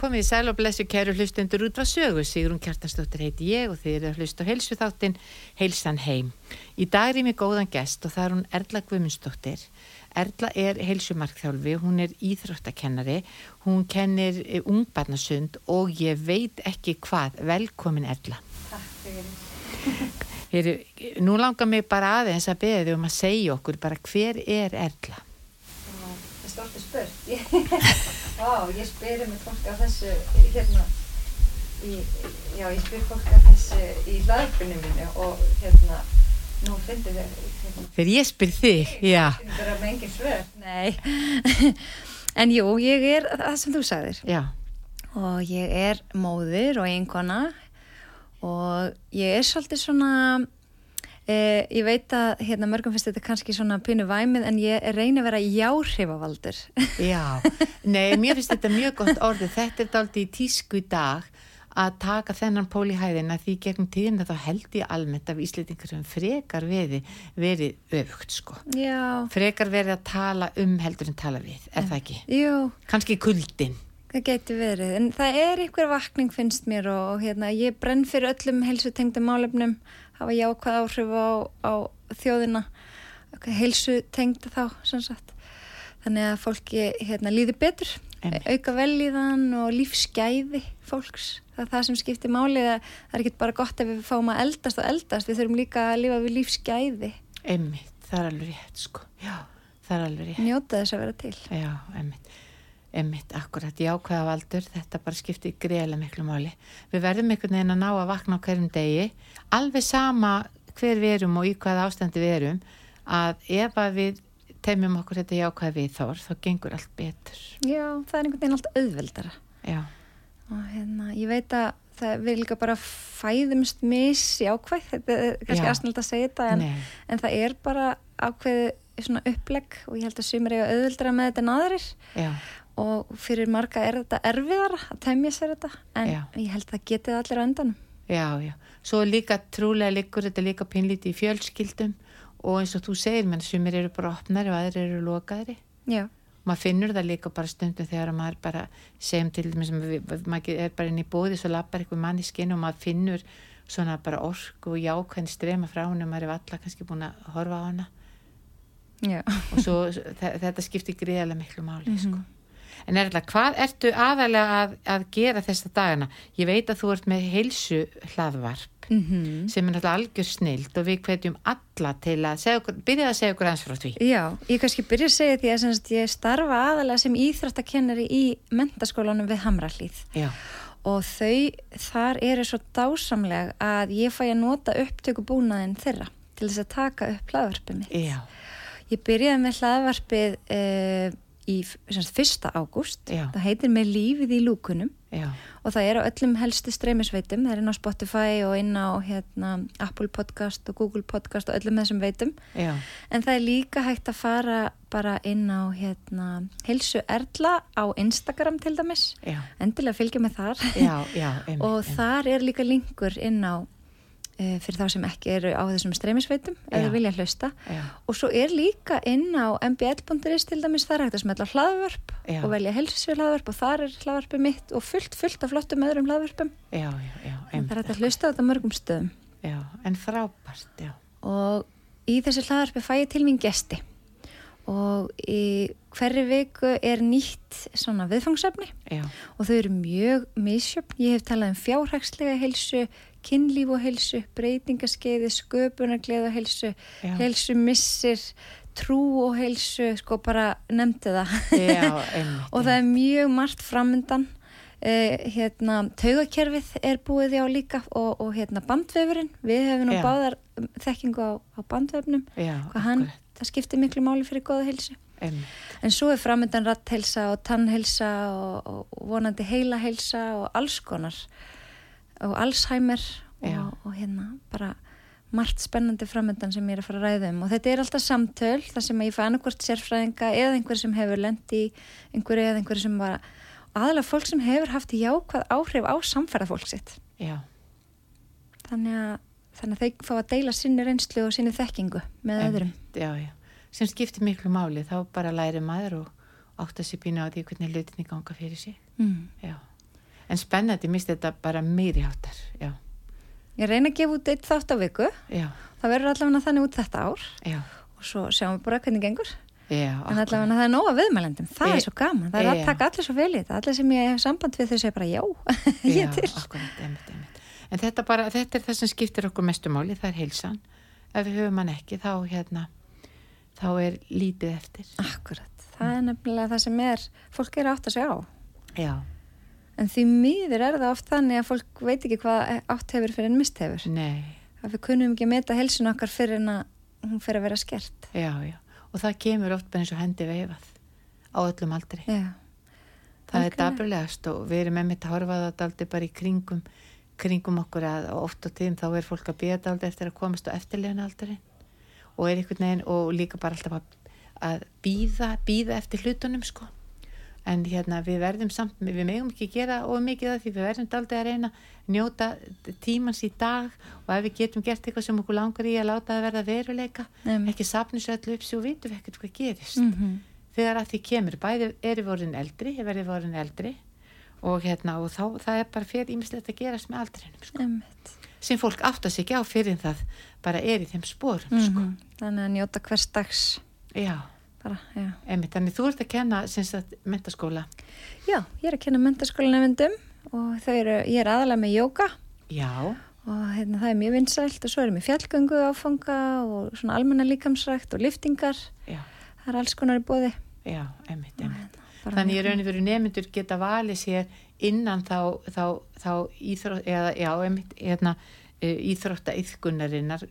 Komið í sæl og blessu kæru hlustundur út var sögu, Sigrun Kjartansdóttir heiti ég og þið eru að hlusta á heilsu þáttinn Heilsan heim. Í dag er ég með góðan gest og það er hún Erla Guðmundsdóttir. Erla er heilsumarkþjálfi, hún er íþróttakennari, hún kennir eh, ungbarnasund og ég veit ekki hvað. Velkomin Erla. Takk fyrir. Heru, nú langar mig bara aðeins að beða þig um að segja okkur bara hver er Erla? Er stort að spurt. Vá, ég spyrir mig fólk af þessu hérna í, já, ég spyr fólk af þessu í hlaðbunni mínu og hérna nú finnir þið hérna, Þegar ég spyr þig, já. það með engin svör. Nei, en jú, ég er það sem þú sagðir Já, og ég er móðir og einkona og ég er svolítið svona, eh, ég veit að hérna mörgum finnst þetta kannski svona pínu væmið en ég reyni að vera jáhrifavaldur. já. Nei, mér finnst þetta mjög gott orðið. Þetta er daldi í tísku dag að taka þennan pól í hæðina því gegnum tíðina þá held ég almennt af Ísleitingar sem frekar veði verið öfugt sko. Já, Frekar verið að tala um heldur en tala við, er það ekki? jú, Kanski kuldin. það getur verið en það er einhver vakning finnst mér og, og hérna ég brenn fyrir öllum helsutengdum málefnum, hafa jákvæð áhrif á, á þjóðina helsutengda þá sem sagt þannig að fólki hérna líður betur Einmitt. auka velíðan og lífsgæði fólks, það er það sem skiptir máli það það er ekki bara gott ef við fáum að eldast og eldast, við þurfum líka að lifa við lífsgæði, Einmitt, það er alveg rétt sko. Já, það er alveg rétt. njóta þess að vera til Já, einmitt. Einmitt, akkurat, jákvæða valdur, þetta bara skiptir greiðlega miklu máli. Við verðum einhvern veginn að ná að vakna á hverjum degi, alveg sama hver við erum og í hvaða ástandi við erum, að ef að við teimjum okkur þetta jákvæða við þór, þá gengur allt betur. Já, það er einhvern veginn allt auðveldara. Já, og hérna, ég veit að það við líka bara fæðumst mis jákvæð, þetta er kannski aðsnöld að segja þetta en, en það er bara ákveðið svona upplegg og ég held að sumir eiga auðveldara með þetta en aðrir. Já, og fyrir marga er þetta erfiðara að temja sér þetta en Já. ég held að það getið allir á endanum já, já. Svo líka trúlega liggur þetta líka pinlítið í fjölskyldum og eins og þú segir, menn sumir eru bara opnari og aðrir eru lokaðri. Já, maður finnur það líka bara stundum þegar maður bara segjum til við- við- maður er bara inn í bóði svo lappar eitthvað mann í skinn og maður finnur svona bara orku og jákvæðin strema frá henni og maður er alltaf kannski búin að horfa á hana já og svo þe- þetta skiptir gríðarlega miklu máli sko. En er alltaf, hvað ertu aðalega að, að gera þessa dagana? Ég veit að þú ert með heilsu hlaðvarp mm sem er náttúrulega algjör snild og við hvetjum alla til að okkur, byrja að segja okkur eins frá því. Já, ég kannski byrja að segja því að sem sagt, ég starfa aðalega sem íþróttakennari í mentaskólanum við Hamrallíð já, og þau þar eru svo dásamleg að ég fæ að nota upptökubúnaðin þeirra til þess að taka upp hlaðvarpið mitt. já, Ég byrjaði með hlaðvarpið uh, í 1. ágúst, það heitir með lífið í lúkunum. Já, og það er á öllum helstu streymisveitum, það er inn á Spotify og inn á hérna, Apple podcast og Google podcast og öllum þessum veitum. Já. En það er líka hægt að fara bara inn á hérna, Hilsu Erla á Instagram til dæmis. Já, endilega fylgja með þar. Og þar er líka linkur inn á fyrir þá sem ekki eru á þessum streymisveitum þau vilja hlusta. Já. og svo er líka inn á mbl.is til dæmis þar hægt að smetla hlaðvörp Já. og velja helsu hlaðvörp og þar er hlaðvörpið mitt og fullt, fullt af flottum öðrum hlaðvörpum. Já, já, já, það er hægt að hlusta á þetta mörgum stöðum. Já, en frábært, já, og í þessu hlaðarpi fæ ég til mín gesti. Og í hverju viku er nýtt svona viðfangsefni. Já, og þau eru mjög misjöfn. Ég hef talað um fjárhagslega helsu, kynlíf og helsu, breytingaskeiði, sköpunargleð og helsu, Já. helsu missir, trú og helsu, sko bara nefndi það. já, og það er mjög margt framundan. Uh, hérna, taugakerfið er búið já líka og, og hérna bandvefurinn, við hefum nú Já. báðar um, þekkingu á, á bandvefnum hvað hann, það skiptir miklu máli fyrir góða heilsu. einmitt, En svo er framöndan ratthelsa og tannhelsa og, og vonandi heilahelsa og alls konar og Alzheimer og, og hérna bara margt spennandi framöndan sem ég er að fara að ræða um. Og þetta er alltaf samtöl þar sem ég fæ annarkvort sérfræðinga eða einhver sem hefur lendi einhverju eða einhverju sem bara aðalega fólk sem hefur haft jákvæð áhrif á samfæra fólk sitt. Já, þannig að, þannig að þau fá að deila sinni reynslu og sinni þekkingu með öðrum. Einmitt, já, já, sem skiptir miklu máli. Þá bara læri maður og átt að sér býna á því hvernig hlutinni ganga fyrir sig. Mm. já, en spennandi misti þetta bara meiri háttar já, Ég reyna að gefa út eitt þátt á viku. Já, það verður allavega þannig út þetta ár. Já. Og svo sjáum við bara hvernig gengur. Já, en allavega það er nóga viðmælendum, það E- er svo gaman. Það er að Já. taka allir svo vel í þetta. Allir sem ég hef samband við þau segja bara já, ég Já, er til. akkurat, einmitt, einmitt. En þetta, bara, þetta er það sem skiptir okkur mestu máli, það er heilsan. Ef við höfum hann ekki, þá, hérna, þá er lítið eftir. Akkurat, það er nefnilega það sem er fólk er átt að segja á. Já, en því miður er það oft þannig að fólk veit ekki hvað átt hefur fyrir en mist hefur nei, að við kunnum ekki að meta helsun okkar fyrir en að hún fyrir að vera skert já, já. Og það kemur oft bara eins og hendi veifað á öllum aldri. Já, Það er algjörlega. dapurlegast og við erum með mitt að horfa það aldrei bara í kringum, kringum okkur að oft á tíðum þá er fólk að býða aldrei eftir að komast á eftirlegin aldrei og er einhvern veginn og líka bara alltaf að, að býða, býða eftir hlutunum sko. En hérna við verðum samt, við megum ekki gera of mikið af því við verðum aldrei að reyna njóta tímans í dag og ef við getum gert eitthvað sem okkur langar í að láta það verða veruleika, Einmitt. ekki sapnis öllu upp svo vitum við ekkert hvað gerist mm þegar að því kemur, bæði erum við orðin eldri, verðum við orðin eldri og hérna og þá, það er bara fyrir ímislegt að gerast með aldrinum sko. Sem fólk áttast ekki á fyrir það bara er í þeim spórum sko. Mhm. Þannig að njóta hvers dags já, bara, einmitt, þannig þú ert að kenna mentaskóla já, ég er að kenna mentaskólanefndum og eru, ég er aðalega með jóka já, og hérna, það er mjög vinsælt og svo erum við fjallgöngu áfanga og svona almenna líkamsrækt og liftingar já, það er alls konar í bóði já, einmitt, einmitt. Bara þannig ég raun og veru nefnendur geta valið sér innan þá, þá, þá íþrótt, eða já, einmitt, hérna, íþrótta yðkunarinnar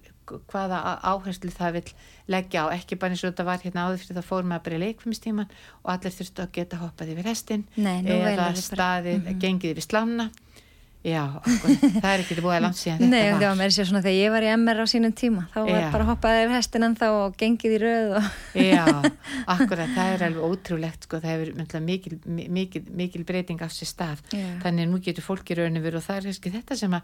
hvaða áherslu það vil leggja á, ekki bara eins og þetta var hérna áður fyrir það fór maður bara í leikfumstíman og allir þurftu að geta hoppað yfir hestin Nei, eða staðið, Mhm. gengið yfir slána já, okkur, það er ekki búið að langt síðan Nei, þetta það var með sér svona þegar ég var í MR á sínum tíma þá var Já. bara hoppaðið hestin en þá og gengið í röð og Já, akkurat, það er alveg ótrúlegt sko, það hefur mikil, mikil, mikil breyting á sér stað Já. þannig að nú getur fólki rauninu verið og það er kannski þetta sem að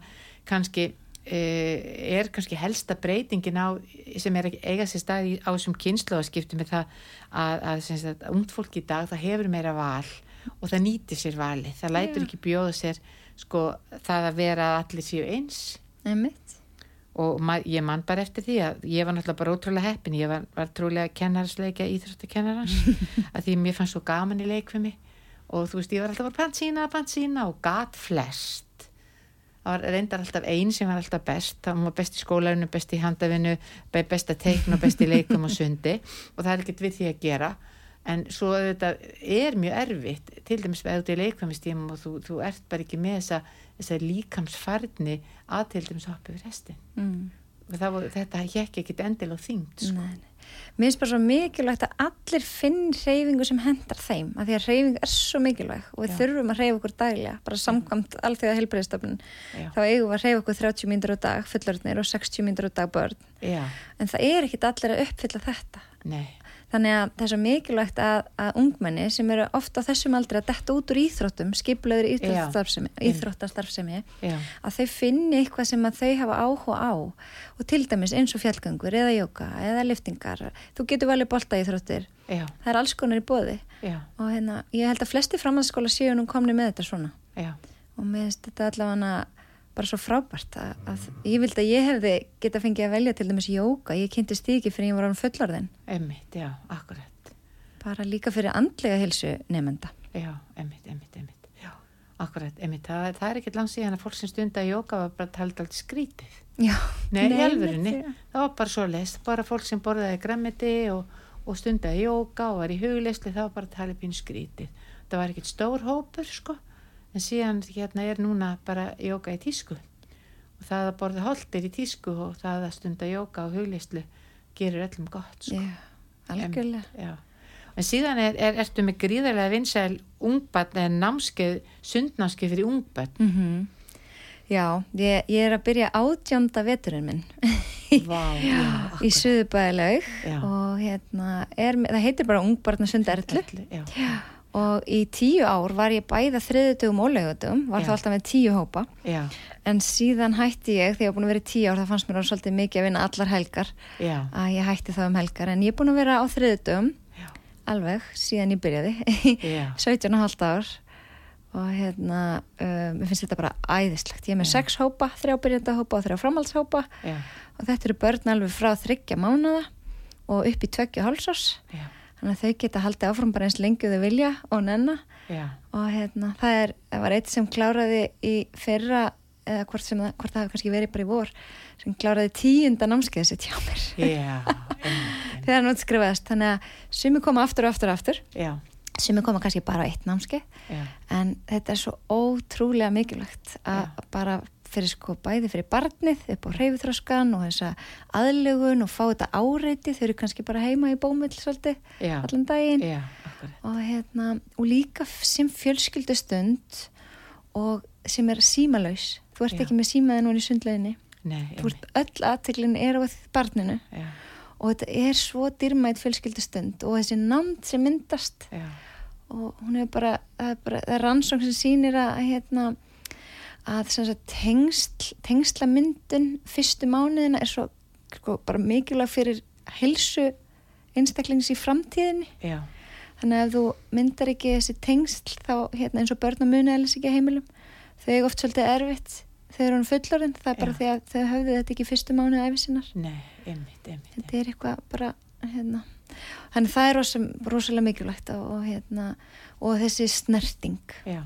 kannski er kannski helsta breytingin á sem er eiga sér stað í, á þessum kynnslóðaskiptum með það að, að, að ungt fólk í dag það hefur meira val og það nýtir sér vali, það lætur Já. ekki bjóða sér sko það að vera að allir séu eins. Einmitt. Og ma- ég man bara eftir því að ég var náttúrulega bara ótrúlega heppin. Ég var, var trúlega kennarsleikja íþróttakennarans að því mér fannst svo gaman í leikfimi og þú veist ég var alltaf að pantsína, pantsína og gat flest það var reyndar alltaf einn sem var alltaf best það var best í skólarinu, best í handafinu be- best að teikna best í leikum og sundi og það er ekkert við því að gera en svo þetta er mjög erfitt til dæmis ef þú er í leikfæmistímum og þú, þú ert bara ekki með þessa, þessa líkamsfarni að til dæmis hoppa yfir hestin mm. þetta hekki ekkit endil og þyngt sko. Nei, nei. Mér finnst bara svo mikilvægt að allir finn reyfingu sem hendar þeim af því að reyfing er svo mikilvæg og við Já. þurfum að reyfa okkur daglega bara samkvæmt alþjóða helbriðstofnun Já. þá eigum við að reyfa okkur 30 mínútur á dag fullorðnir og 60 mínútur á dag börn Já, en það er ekkit allir að uppfylla þetta. Nei, þannig að það er svo mikilvægt að, að ungmenni sem eru ofta á þessum aldrei að detta út úr íþróttum, skipulegur íþróttastarfsemi, að þau finni eitthvað sem þau hafa áhuga á. Og til dæmis eins og fjallgöngur eða jóka eða liftingar þú getur valið bolta íþróttir já, það er alls konar í bóði já, og hérna, ég held að flesti framhaldsskóla séu nú komni með þetta svona. Já, og mér finnst þetta allavega bara svo frábært að, að ég vildi að ég hefði geta fengið að velja til dæmis jóka, ég kynntist því ekki fyrir ég var án fullorðin. Emmitt, já, akkurat. Bara líka fyrir andlega hilsu nefnda Já, emmitt, emmitt, emmitt Já, akkurat, emmitt, það, það er ekkit langt síðan að fólk sem stunda í jóka var bara tala alltaf skrítið Já, Nei, já. það var bara svo leist, bara fólk sem borðaði grammiti og, og stundaði jóka og var í hugleysli, það var bara talið pínu skrítið. Það var ekkert stór hópur, sko, en síðan hérna er núna bara jóka í tísku og það að borða holdir í tísku og það að stunda jóka og hugleyslu gerir öllum gott, sko. Já, algjörlega Já. En síðan er, er, ertu með gríðarlega vinsæl ungbarn en námskeið, sundnámskeið fyrir ungbarn. mm Já, ég, ég er að byrja átjönda veturinn minn Vá, já, í Já. og hérna, er, það heitir bara Ungbarna sund erlu Erlu, Já, og í tíu ár var ég bæða þriðutugum og lögutum, var Já. þá alltaf með tíu hópa. Já, en síðan hætti ég, þegar ég var búin að vera í tíu ár það fannst mér orðið svolítið mikið að vinna allar helgar já, að ég hætti það um helgar. En ég er búin að vera á þriðutugum já, alveg síðan ég byrjaði já, 17 og halvt ár. Og hérna, um, mér finnst þetta bara æðislegt. Ég er með sex hópa, þrjá byrjanda hópa og þrjá framhaldshópa. Og þetta eru börn alveg frá þryggja mánuða og upp í tveggja hálsás. já, Þannig að þau geta haldið áfram bara eins lengi þau vilja og nenna. Já, og hérna, það er, það var eitt sem kláraði í fyrra eða hvort, sem, hvort það hefur kannski verið bara í vor sem kláraði tíunda námskeið mér. Já, einmitt, þegar hann útskrifaðist. Þannig að sumi koma aftur og aftur og aftur, já, sumi koma kannski bara á eitt námskeið. Já, en þetta er svo ótrúlega mikilvægt að bara fyrir sko bæði fyrir barnið upp á reyfithróskan og þessa aðlugun og fá þetta áreiti. Þau eru kannski bara heima í bómull svolítið já, allan daginn. Já, og, hérna, og líka sem fjölskyldustund og sem er símalaus. Þú ert Já. ekki með símaði núna í sundleginni þú ert öll aðteglin er á barninu. Og þetta er svo dýrmætt fjölskyldustund og þessi nánd sem myndast. Og hún er bara, það er er rannsókn sem sýnir að hérna, að tengsl, tengslamyndun fyrstu mánuðina er svo sko, bara mikilvæg fyrir helsu einstaklings í framtíðinni. Já, þannig að ef þú myndar ekki þessi tengsl þá hérna, eins og börn og muni eða ekki á heimilum þau er oft svolítið erfitt þau eru hann fullorinn, það er bara Já. því að þau höfðu þetta ekki fyrstu mánuði æfi sinnar. Nei, einmitt, einmitt, þetta er eitthvað bara hérna. þannig það er rosa, rosalega mikilvægt og, og, hérna, og þessi snerting. Já,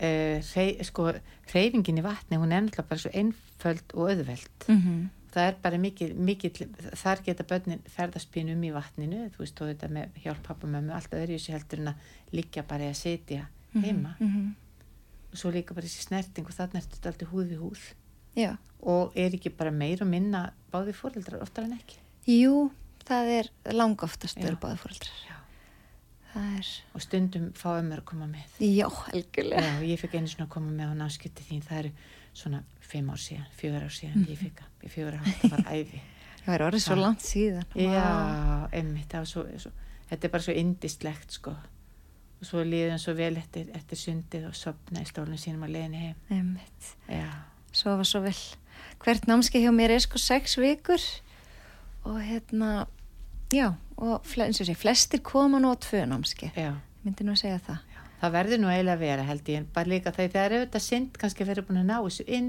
uh, sko, reyfingin í vatni, hún er náttúrulega bara svo einföld og auðveld, mm -hmm. það er bara mikið, mikið þar geta börnin ferðast pínu um í vatninu þú veist, og þetta með hjálp pappa mömmu allt öðru í sig heldur en að liggja bara í að sitja heima mm -hmm. og svo líka bara þessi snerting og þarna er þetta alltaf húð við húð já, og er ekki bara meir og minna báði fóreldrar oftar en ekki jú það er langoftast Já. eru báði fóreldrar Já. Er, og stundum fá ömmur að koma með. Já, algjörlega. Já, ég fekk einu svona að koma með á náskipti þín. Það eru svona fimm ár síðan, fjögur ár síðan ég fekk að, ég fjögur ár það var æði. Það er orðið svo langt síðan. Já, emmitt, það var svo, svo þetta er bara svo indistlegt sko. Og svo líðum svo vel eftir, eftir sundið og sopna í stólinn sínum að leiðinni heim. Einmitt. Já, sofa svo vel. Hvert námskeið hjá mér er sko sex vikur. Og hérna já, og eins og sé, flestir koma nú á tvö námskeið, já ég myndi nú að segja það Það verður nú eiginlega að vera held ég en bara líka þegar það er auðvitað synd kannski að vera búin að ná þessu inn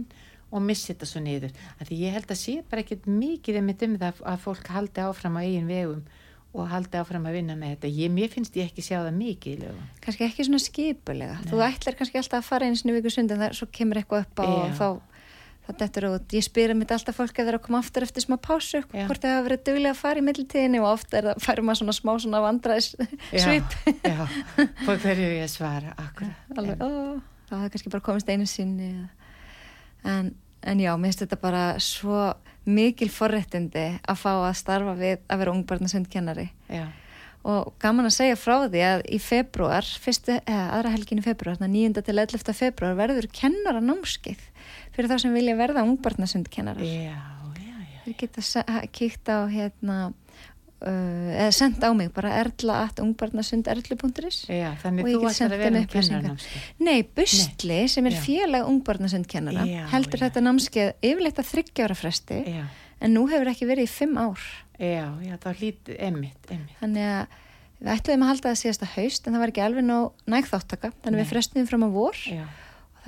og missi þetta svo niður. Því ég held að sé bara ekkert mikið um það að fólk haldi áfram á eigin vegum og haldi áfram að vinna með þetta. Ég, mér finnst ég ekki sjá það mikið í lögum. kannski ekki svona skipulega þú ætlar kannski alltaf að fara einu í viku sund en það svo kemur eitthvað upp á Já. og þá það dettur út, ég spyrir mitt alltaf fólk ef það er að koma aftur eftir smá pásu Já. hvort það hafa verið duglega að fara í millitíðinni og ofta er það, færum maður svona smá svona vandræðis svip Já, fór hverju ég að svara, akkurat. alveg, ó, þá hafði kannski bara komist einu sinni en, en já, mér finnst þetta bara svo mikil forréttindi að fá að starfa við að vera ungbarnasundkennari Já, og gaman að segja frá því að í februar, fyrstu, eða aðra helgin í februar, þannig 9. til 11. februar verður kennara námskeið fyrir þá sem vilja verða ungbarnasundkennarar. Þeir geta kíkt á hérna, uh, eða sendt á mig bara erla at ungbarnasunderdlu.is Já, þannig þú ætlar að vera upplýsingar. kennarnámskeið. Nei, Bustli sem er félag ungbarnasundkennara heldur já. þetta námskeið yfirleitt að þryggjára fresti Já, en nú hefur ekki verið í fimm ár. já, já, þá hlítið, emmitt, emmitt. Þannig að við ætluðum að halda það síðasta haust en það var ekki alveg nóg nægt þáttaka þannig Nei. við frestuðum fram á vor Já,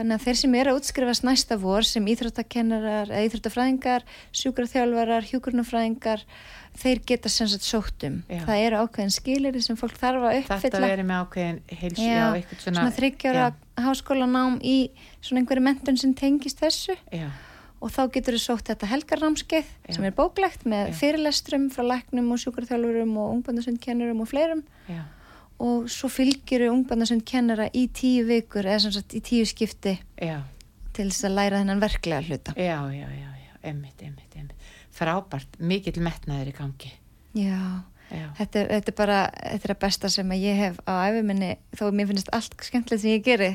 þannig að þeir sem eru að útskrifast næsta vor sem íþróttakennarar, íþróttafræðingar sjúkraþjálfarar, hjúkurnafræðingar þeir geta sem sagt sótt um. Já. það eru ákveðin skilir sem fólk þarf að þetta uppfylla verið með ákveðin heilsu, Já, eitthvað svona, svona. þryggjára háskólanám í svona einhverju mentun sem tengist þessu. Já, og þá getur þú sótt þetta helgarnámskeið sem er bóklegt með Já. fyrirlestrum frá læknum og sjúkraþjálfurum og ungbandasundkennurum og fleirum. Já, og svo fylgjur ungbandasund kennara í tíu vikur eða sem sagt í tíu skipti já, til þess að læra þennan verklega hluta. já, já, já, já, emmitt, emmitt, emmitt. Frábært, mikill metnaður í gangi. Já, Já, þetta er, þetta er bara þetta er að besta sem að ég hef á æfuminni þó að mér finnst allt skemmtilegt sem ég geri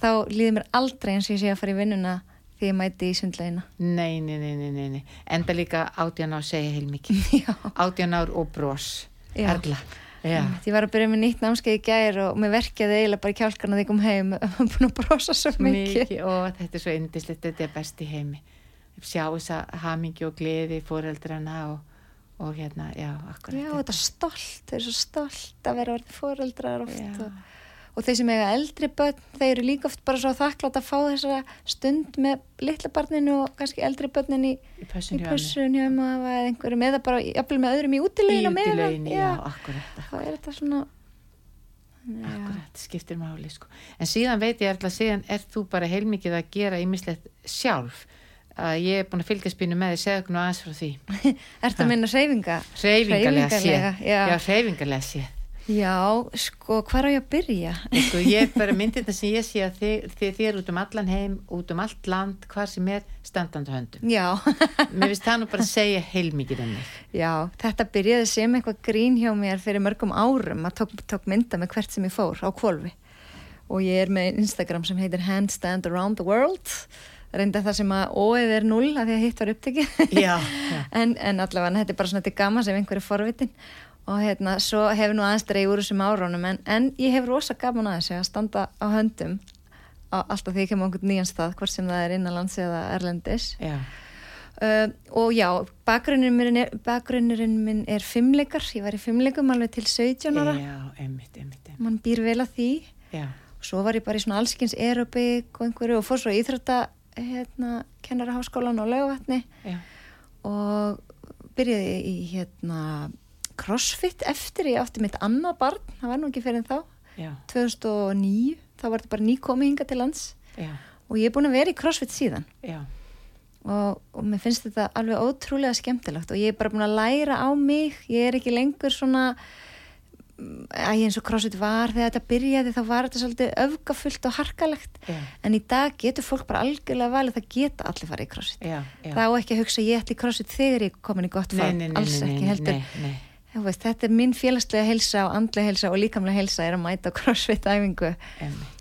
þá líður mér aldrei eins og ég sé að fara í vinnuna því ég mæti í sundlegina. Nei, nei, nei, nei, nei. Enda líka átján ár segja heilmikið. Já. Átján ár og bros. Já. Ég var að byrja með nýtt námskeið í gær og mér verkjaði eiginlega bara í kjálkarna þegar ég kom heim og búin að brosa svo mikið. Mikið. Og þetta er svo indislegt, þetta er best í heimi. Sjá þessa hamingi og gleði fóreldrana og, og hérna, já, akkurat. Já, þetta er stolt, þeir eru svo stolt að vera orðið foreldrar oft Já. Og, þeir sem eiga eldri börn, þeir eru líka oft bara svo þakklátt að fá þessa stund með litla barninu og kannski eldri börnin í, Í í pössun hjá um eða bara jafnvel með öðrum í Í útileginu með útileginu, já, akkurat, þá er þetta svona já, akkurat, skiptir máli, sko. En síðan veit ég, Erla, síðan er þú bara heilmikið að gera ímislegt sjálf. Að ég er búin að fylgja spínu með því, okkur nú aðeins frá því. Ertu að minna hreyfinga? Hreyfingarlega séð. Hreyfingarlega, já. Hreyfingarlega séð. Já, sko, hvað er ég að byrja? Sko, ég er bara myndið það sem ég sé að þið, þið, þið er út um allan heim, út um allt land, hvað sem er standandi á höndum. Já, Mér finnst það nú bara að segja heilmikið um mig. já, þetta byrjaði sem eitthvað grín hjá mér fyrir mörgum árum að tók, tók mynda með hvert sem ég fór á kvolfi og ég er með Instagram sem heitir Handstand Around the World reynda það sem að óeð er null af því að hitt var upptekið en, en allavega þetta er bara svona til gaman sem einhverju forvitin og hérna svo hefur nú aðeins dreig úr þessum árónum en, en ég hef rosa gaman að þessu að standa á höndum á, alltaf því ég kemur á einhvern nýjan stað hvort sem það er innanlands eða erlendis. Já, Uh, og já, bakgrunnurinn minn, er, bakgrunnurinn minn er fimmleikar, ég var í fimmleikum alveg til 17 ára, já, einmitt, einmitt, einmitt. mann býr vel að því. Já, og svo var ég bara í svona allskins aerobik og einhverju og fór svo í íþrótta hérna, kennaraháskólan og laugavatni og byrjaði í hérna crossfit eftir ég átti mitt annað barn, það var nú ekki fyrir þá. Já, 2009, þá var þetta bara nýkomi hinga til lands. Já, og ég er búin að vera í crossfit síðan. Og, og mér finnst þetta alveg ótrúlega skemmtilegt og ég er bara búin að læra á mig. Ég er ekki lengur svona að ég eins og crossfit var þegar þetta byrjaði þá var þetta svolítið öfgafullt og harkalegt. Já, en í dag getur fólk bara algjörlega valið það geta allir farið í crossfit. Já, já. þá ekki að hugsa ég ætli í crossfit þegar ég komin í gott fag alls ekki heldur. Nei, nei, Þú Veist, þetta er mín félagslega helsa og andlega helsa og líkamlega helsa er að mæta crossfit æfingu.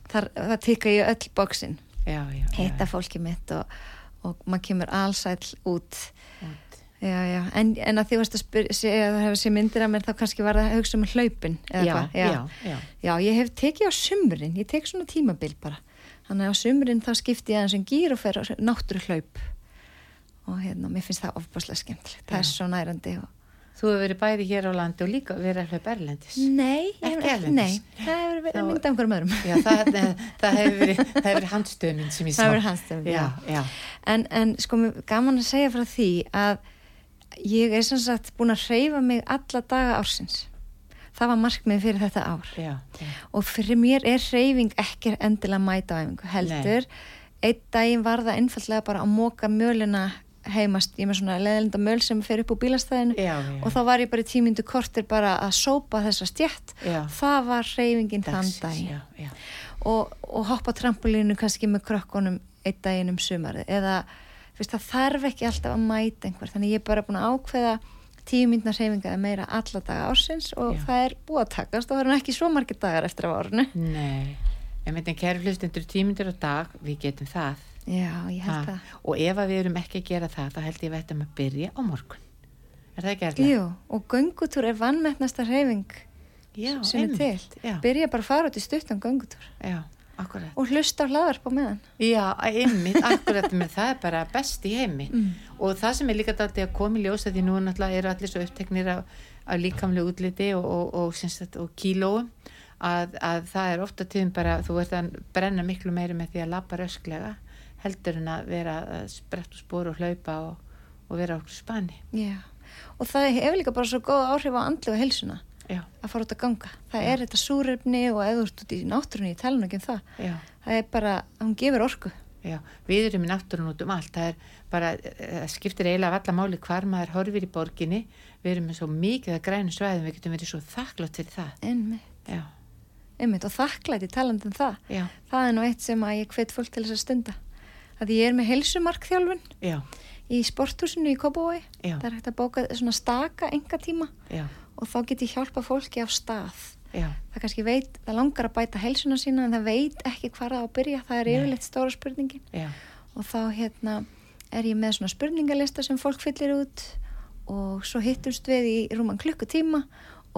Þar, það tikka ég öll bóksinn heita fólki mitt og, og maður kemur allsæll út. Já, já, en, en að því að að það hefur sér myndir af mér þá kannski var það að hugsa um hlaupin eða Já, já, já. já, ég hef tekið á sumrin, ég tek svona tímabil bara, þannig að á sumrin þá skipti ég aðeins um gýr og fer náttúru hlaup og hérna, mér finnst það ofbáslega skemmtilegt, það er svo nærandi og... Þú hefur verið bæði hér á landi og líka verið að hlaupa erlendis. Nei, Ekki erlendis? Nei, það hefur verið Þá- mynd af einhverjum öðrum Já, það, það, hefur verið, verið handstöðminn sem ég sá. Það hefur verið handstöðmynd, já. já. En, en sko, gaman að segja frá því að ég er sem sagt búin að hreyfa mig alla daga ársins það var markmið fyrir þetta ár já, já, og fyrir mér er hreyfing ekki endilega mæta á æfingu heldur einn daginn var það einfallega bara að móka mjölina heimast, ég er með svona leðlinda möl sem fer upp úr bílastæðinu já, já. og þá var ég bara í tímyndu kortir bara að sópa þessa stjætt Já. það var hreyfingin þann dag og, og hoppa trampolínu kannski með krökkunum einn daginn um sumarið. Eða fyrst, það þarf ekki alltaf að mæta einhver. Þannig ég er bara búin að ákveða tíu myndna hreyfinga eða meira alla daga ársins og það er búið að takast. Og það nú ekki svo margir dagar eftir af árunu Nei, en með þeim kæru hlustendur tímundur á dag, við getum það. Já, ég held Ha, það. Og ef við erum ekki að gera það, þá held ég að við ættum að byrja á morgun. Er það ekki erlega? Jú, og göngutúr er vannmettnasta hreyfing Já, sem er til. Já, byrja bara að fara út í stuttan göngutúr. Já, akkurat. og hlusta á hlaðarp á meðan. Já, einmitt, akkurat með það er bara best í heimi. Mm. og það sem er líka dætti að koma í ljósa því nú náttúrulega eru allir svo uppteknir af, af líkamlega útliti og, og, og, og, og kílóum að, að það er ofta tíðum bara þú ert að brenna miklu meiri með því að labba rösklega heldur en að vera sprett úr spór og hlaupa og, og vera okkur spani Já, og það hefur líka bara svo góð áhrif á andlu og heilsuna Já, að fara út að ganga. Það Já. er þetta súrefni og eða út í náttúrunni, ég tala nú ekki um það. já, Það er bara, hún gefur orku. já við erum í náttúrun út um allt það er bara, það skiptir eiginlega af alla máli hvar maður horfir í borginni við erum með svo mikið að grænu svæðum við getum verið svo þakklátt fyrir það Einmitt, einmitt og þakklæti talandi um það. já, Það er nú eitt sem að ég hvet fólk til þess að stunda. Að ég er með heilsumarkþjálfun já, í sporthúsinu í Kópavói. Það er hægt að bóka svona staka enga tíma já, og þá get ég hjálpa fólki á stað. já, Það kannski veit, það langar að bæta heilsuna sína en það veit ekki hvað það á að byrja. Það er yfirleitt stóra spurningin. já, og þá hérna er ég með svona spurningalista sem fólk fyllir út og svo hittumst við í rúman klukkutíma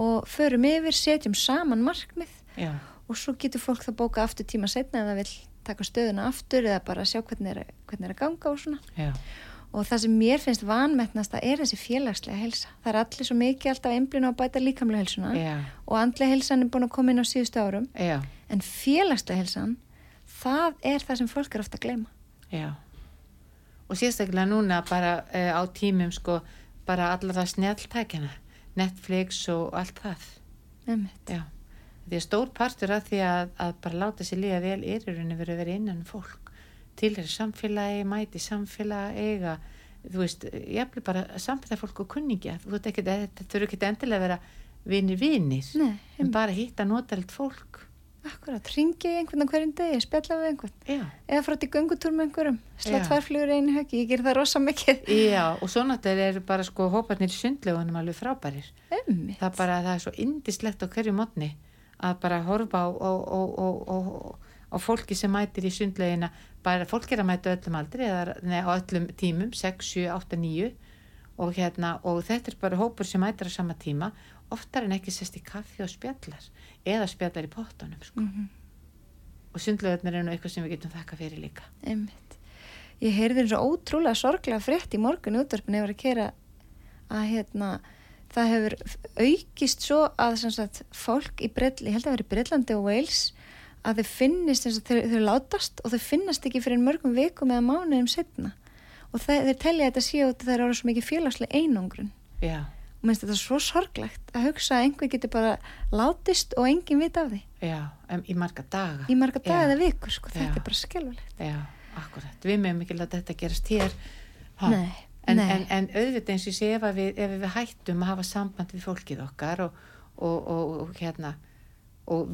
og förum yfir, setjum saman markmið Já, og svo getur fólk það bóka aftur tíma setna ef það vil taka stöðuna aftur eða bara sjá hvernig er, hvernig er að ganga og svona. Já, og það sem mér finnst vanmetnast það er þessi félagslega helsa það er allir svo mikið alltaf einblínu að bæta líkamlega helsuna já, og andlega helsan er búin að koma inn á síðustu árum. Já, en félagslega helsan það er það sem fólk er ofta að gleyma. Já. Og sérstaklega núna bara uh, á tímum sko bara allara snjalltækjana, Netflix og allt það. Einmitt. Því að stór partur af því að, að bara láta sér líða vel er í rauninni verið að vera innan fólk til þeirra samfélagi, mæti samfélagi, eiga, þú veist, jafnvel bara samfélagi fólk og kunningja, þú veist ekki, þetta þurfi ekki endilega að vera vinir vinir, Nei, en bara hitta notalegt fólk. akkurat, ringi einhvern hverjum degi, spjalla við einhvern Já, eða fara út í göngutúr með einhverjum slá Já. tvær flugur í einu höggi, ég ger það rosa mikið já, og svo náttúrulega eru bara sko hóparnir sundlegunum alveg frábærir. Einmitt. það bara, það er svo indislegt á hverju mótni að bara horfa á, á, á, fólki sem mætir í sundlegina, bara fólk er að mæta öllum aldri, eða nei, á öllum tímum 6, 7, 8, 9 og hérna, og þetta er bara hópur sem mætir á sama tíma, oftar en ekki sest í kaffi og spjallar eða spjallar í pottunum, sko Mhm. og sundlegarnir er nú eitthvað sem við getum þakka fyrir líka Einmitt. Ég heyrði eins og ótrúlega sorglega frétt í morgun í útvarpinu yfir að kera að hérna það hefur aukist svo að sagt, fólk í Breitlandi, ég held að vera í Breitlandi og Wales að þau finnist eins og þau, þau látast og þau finnast ekki fyrir mörgum vikum eða mánuðum setna og það, þeir telja þetta séu að það eru svo mikið félagslega einangrun. Já, og minnst þetta svo sorglegt að hugsa að einhver getur bara látist og enginn vita af því. Já, um, í marga daga. Í marga daga Já. eða vikur sko, þetta er bara skelfulegt já, akkurat, við meðum ekki láta þetta gerast hér. Ha. Nei, En, en, en auðvitað eins og ég sé ef, við, ef við hættum að hafa samband við fólkið okkar og, og, og, og hérna og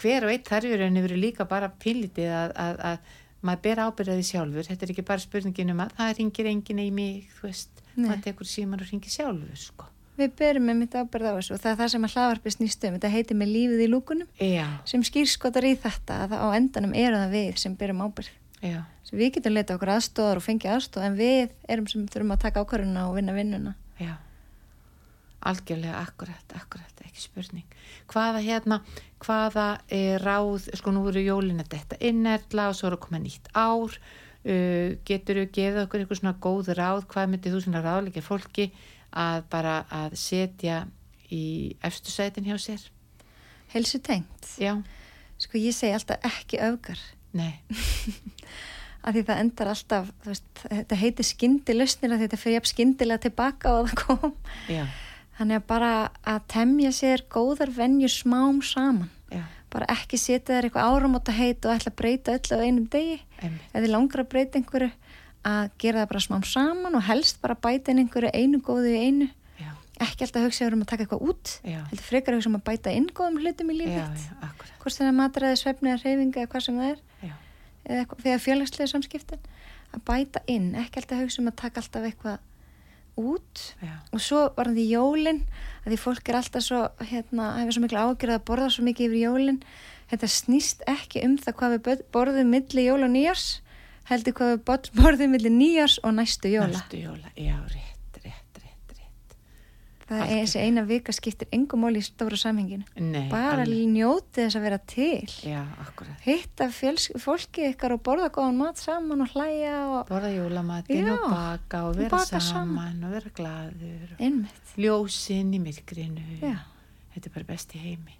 hver og eitt þarfur henni verið líka bara pillitið að, að, að maður ber ábyrðaði sjálfur þetta er ekki bara spurningin um að það ringir enginn í mig, þú veist, Nei. maður tekur síman og ringir sjálfur, sko Við berum með mitt ábyrð á þessu og það er það sem að hlaðvarpi snýst um. Þetta heitir með lífið í lúkunum Já, sem skýrskotar í þetta að á endanum eru það við sem berum ábyrð. Við getum leita okkur aðstóðar og fengið aðstóð en við erum sem þurfum að taka ákvarðuna og vinna vinnuna. já. Algjörlega akkurat, akkurat, ekki spurning. Hvaða hérna, hvaða e, ráð, sko nú eru jólin að þetta innerla og svo eru koma nýtt ár. Uh, getur þú gefið okkur eitthvað svona góð ráð, hvað myndir þú svona ráðleika fólki að bara að setja í efstu sætin hjá sér? Helsu tengt. já, Sko ég segi alltaf ekki öfgar. Nei, af því það endar alltaf, veist, þetta heitir skyndilausnir að þetta fyrir jafn skyndilega tilbaka og það kom. já, Þannig að bara að temja sér góðar venjur smám saman. já. Bara ekki setja þér eitthvað áramóta heit og ætla að breyta öllu á einum degi. þið langar að breyta einhverju að gera það bara smám saman og helst bara bæta inn einhverju einu góðu í einu. Já, ekki alltaf hugsa um að taka eitthvað út. Heldur frekar að hugsa um að bæta inn góðum hlutum í lífið hvort er matræði, svefni eða eða þegar félagslega samskiptin að bæta inn, ekki alltaf hugsa um að taka alltaf eitthvað út. Já, og svo var því jólin að því fólk er alltaf svo hérna, hefur svo miklu ágjörð að borða svo mikið yfir jólin. Þetta snýst ekki um það hvað við borðum milli jól og nýjars heldur hvað við bor- borðum milli nýjars og næstu jóla. Næstu jóla já, rétt, rétt, rétt, rétt það er þessi eina vika skiptir engum mál í stóra samhenginu. Nei, bara alveg- njóti þess að vera til. Já, akkurat. Hitta fólki ykkar og borða góðan mat saman og hlæja og borða jólamatinn og baka og vera baka saman, saman. og vera glaður og einmitt. ljósinn í myrkrinu. Já. þetta er bara best í heimi.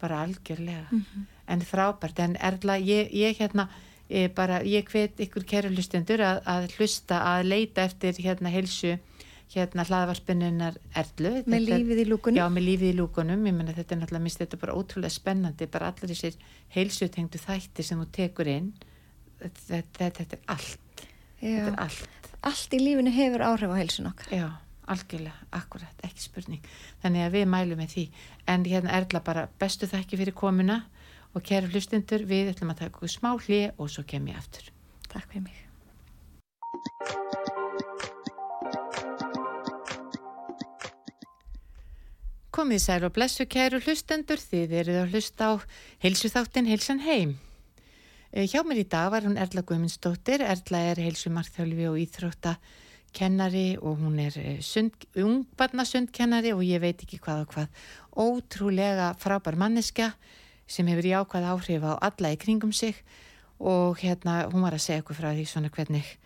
Bara algjörlega. Mhm. en frábært, en Erla ég, ég hérna, ég bara ég hvet ykkur kæru hlustendur að, að hlusta að leita eftir hérna heilsu hérna hlaðvarpinnunar Erlu. Með Þetta er- lífið í lúkunum? Já, með lífið í lúkunum, ég menna þetta er náttúrulega, minnst þetta bara ótrúlega spennandi, bara allir þessir heilsutengdu þættir sem þú tekur inn, þetta, þetta, þetta er allt, þetta Já. er allt, allt í lífinu hefur áhrif á heilsun okkar. Já, algjörlega, akkurat, ekki spurning, þannig að við mælum með því, en hérna Erla bara bestu þakki fyrir komuna og kæru hlustundur, við ætlum að taka smá hlið og svo kem ég aftur. takk fyrir mig Komið sæl og blessu kæru hlustendur, þið eruð að hlusta á heilsuþáttin Heilsan heim. Eh, hjá mér í dag var hún Erla Guðmundsdóttir. Erla er heilsumarþjálfi og íþróttakennari og hún er eh, sund, ungbarnasundkennari og ég veit ekki hvað og hvað. Ótrúlega frábær manneska sem hefur jákvæð áhrif á alla í kringum sig og hérna hún var að segja okkur frá því svona hvernig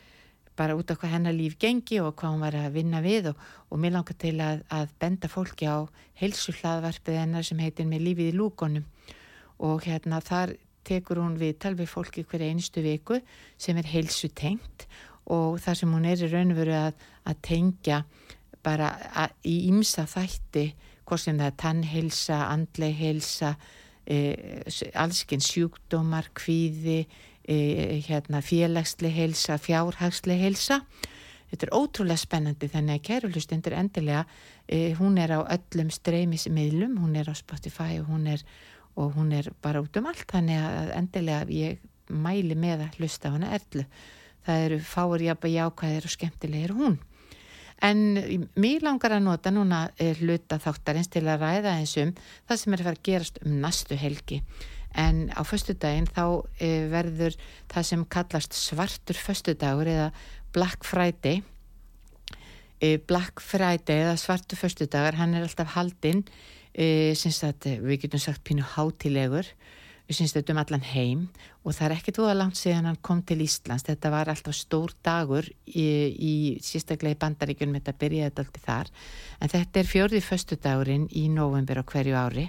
bara út á hvað hennar líf gengi og hvað hún var að vinna við og, og mér langar til að, að benda fólki á heilsu hlaðvarpið hennar sem heitir með lífið í lúkonum og hérna þar tekur hún við talvið fólki hverja einstu viku sem er heilsu tengt og þar sem hún er í raun og veru að, að tengja bara að, í ymsa þætti hvort sem það er tannheilsa, andleg heilsa, e, allskinn sjúkdómar, kvíði, e, hérna, félagsleg heilsa, fjárhagsleg heilsa. Þetta er ótrúlega spennandi þannig að kærulustendur endilega, e, hún er á öllum streymismiðlum, hún er á Spotify og hún er og hún er bara út um allt þannig að endilega ég mæli með að hlusta hana erlu. Það eru fáur jafnveg jákvæðir og skemmtilegir hún. En mér langar að nota núna hluta þáttarins til að ræða eins um það sem er að fara að gerast um næstu helgi en á föstudaginn þá e, verður það sem kallast svartur föstudagur eða Black Friday. E, Black Friday eða svartur föstudagar hann er alltaf haldinn e, að, við getum sagt pínu hátilegur við syns þetta um allan heim. Og það er ekkert úða langt síðan hann kom til Íslands. Þetta var alltaf stór dagur í, í sístaklega í bandaríkunum þetta byrjaði alltaf þar. En þetta er fjörði föstudagurinn í november á hverju ári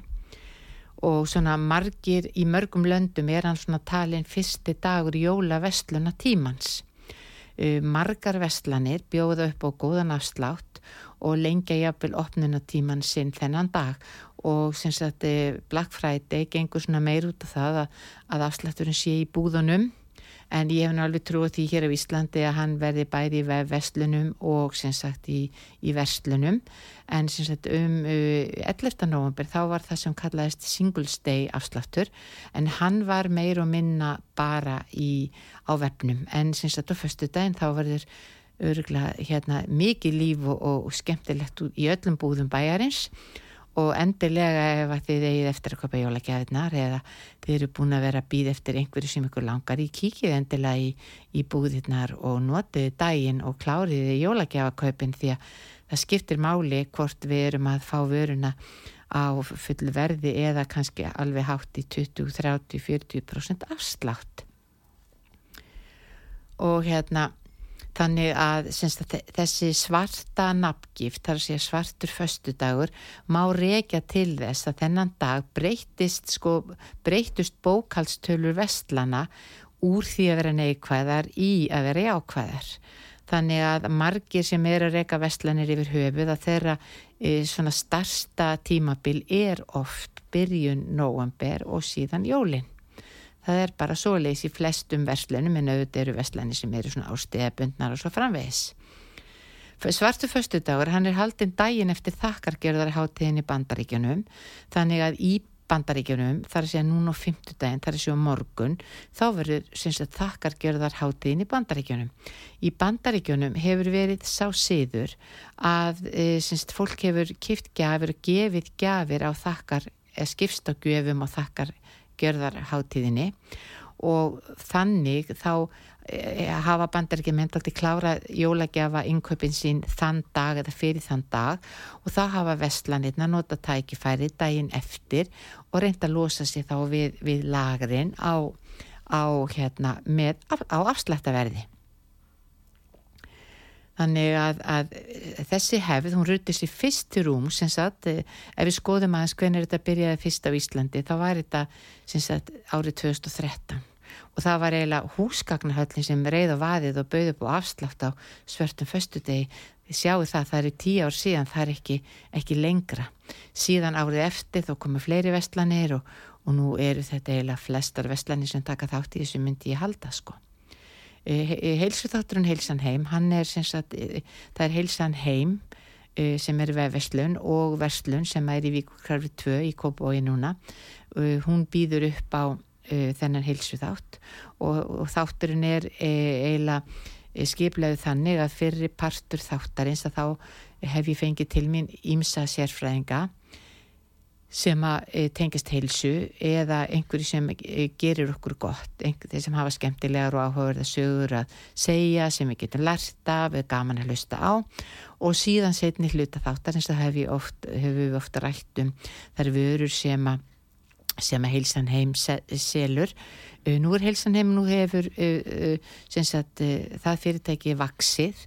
og svona margir í mörgum löndum er hann svona talin fyrsti dagur jóla vestluna tímans margar vestlanir bjóða upp á góðan afslátt og lengja jafnvel opnunatíman sinn þennan dag. Og sem sagt eh, Black Friday gengur svona meir út af það að, að afslætturinn sé í búðunum en ég hef náttúrulega trúið því hér á Íslandi að hann verði bæði í vestlunum og sem sagt í, í vestlunum en sem sagt um uh, 11. november þá var það sem kallaðist Singles Day afsláttur. En hann var meir og minna bara í á vefnum. En sem sagt á förstu daginn þá verður örgulega hérna mikið líf og, og skemmtilegt í öllum búðum bæjarins. og endilega ef þið eigið eftir að köpa jólagjafirnar eða þið eru búin að vera að býð eftir einhverju sem ykkur langar í kíkið endilega í, í búðirnar og notiði daginn og kláriði jólagjafaköpin því að það skiptir máli hvort við erum að fá vöruna á fullu verði eða kannski alveg hátt í 20, 30, 40% afslátt. Og hérna Þannig að syns, þessi svarta nafngift, þar að segja svartur föstudagur, má reykja til þess að þennan dag breytist, sko, breytust bókaldstölur vestlana úr því að vera neikvæðar í að vera jákvæðar. Þannig að margir sem eru að reyka vestlanir yfir höfuð að þeirra e, svona starsta tímabil er oft byrjun nóamber og síðan jólinn það er bara svo leys í flestum verslunum en auðvitað eru verslunni sem eru svona ásteðabundnar og svo framvegis. Svartu föstudagur, hann er haldinn daginn eftir þakkargerðarháttiðin í bandaríkjunum, þannig að í bandaríkjunum, þar er sér núna á fymtudaginn, þar er á morgun, þá verður þakkargerðarháttiðin í bandaríkjunum. Í bandaríkjunum hefur verið sá siður að e, syns, fólk hefur kipt gafir og gefið gafir á þakkar, gafum og þakkar gjörðarháttíðinni og þannig þá e, hafa bandar ekki myndaldi klára jólagjafa innköpin sín þann dag eða fyrir þann dag og þá hafa vestlanirna nota tækifæri daginn eftir og reynda að losa sér þá við, við lagrin á, á, hérna, með, á afslættaverði Þannig að, að þessi hefð, hún rutist í fyrst rúm, sem sagt, ef við skoðum aðeins hvernig þetta byrjaði fyrst á Íslandi, þá var þetta, sem sagt, árið 2013 og það var eiginlega húsgagnahöllin sem reið á vaðið og bauði á afslátt á svörtum föstudegi. Þið sjáu það, það er í tíu ár síðan, það er ekki, ekki lengra. Síðan árið eftir þó komu fleiri vestlanir og, og nú eru þetta eiginlega flestar vestlanir sem taka þátt í þessu myndi ég halda, sko. Eh, heilsuþátturinn Heilsan heim, hann er sem sagt, eh, það er Heilsan heim eh, sem er vefverslun og verslun sem er í Víkurklarfi 2 í Kópói núna. Hún býður upp á þennan heilsuþátt og, og þátturinn er eiginlega skipleðu þannig að fyrir partur þáttarins að þá hef ég fengið til mín ímsa sérfræðinga sem að e, tengist heilsu eða einhverju sem e, gerir okkur gott, einhverju sem hafa skemmtilegar og áhugaverða sögur að segja sem við getum lært af eða gaman að hlusta á. Og síðan setni hluta þáttar eins og það hefur hef, hef við ofta rætt um þar vörur sem að sem að heilsan heim selur. Nú er heilsan heim, nú hefur sagt, það fyrirtæki vaksið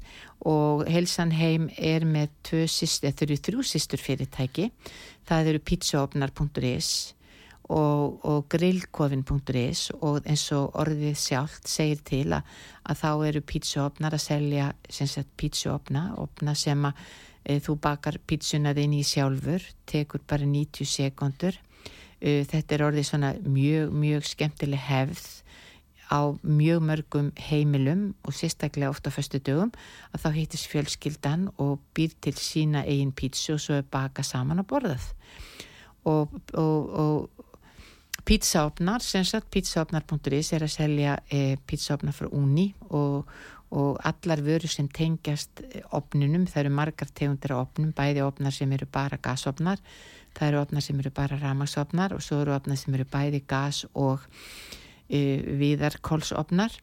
og heilsan heim er með tvö sýstur, þau eru þrjú sýstur fyrirtæki það eru pizzaopnar.is og, og grillkofin.is og eins og orðið sjálft segir til að, að þá eru pizzaopnar að selja pizzaopna opna sem að e, þú bakar pizzunað inn í sjálfur tekur bara 90 sekundur e, þetta er orðið svona mjög, mjög skemmtileg hefð á mjög mörgum heimilum og sérstaklega ofta fyrstu dögum að þá heitist fjölskyldan og býr til sína eigin pítsu og svo er baka saman og borðað. Og, og, og pítsaopnar, sem sagt pítsaopnar.is er að selja e, pítsaopnar frá Uni og, og allar vöru sem tengjast opnunum, það eru margar tegundir á opnum, bæði opnar sem eru bara gasopnar, það eru opnar sem eru bara ramagsopnar og svo eru opnar sem eru bæði gas og viðarkólsopnar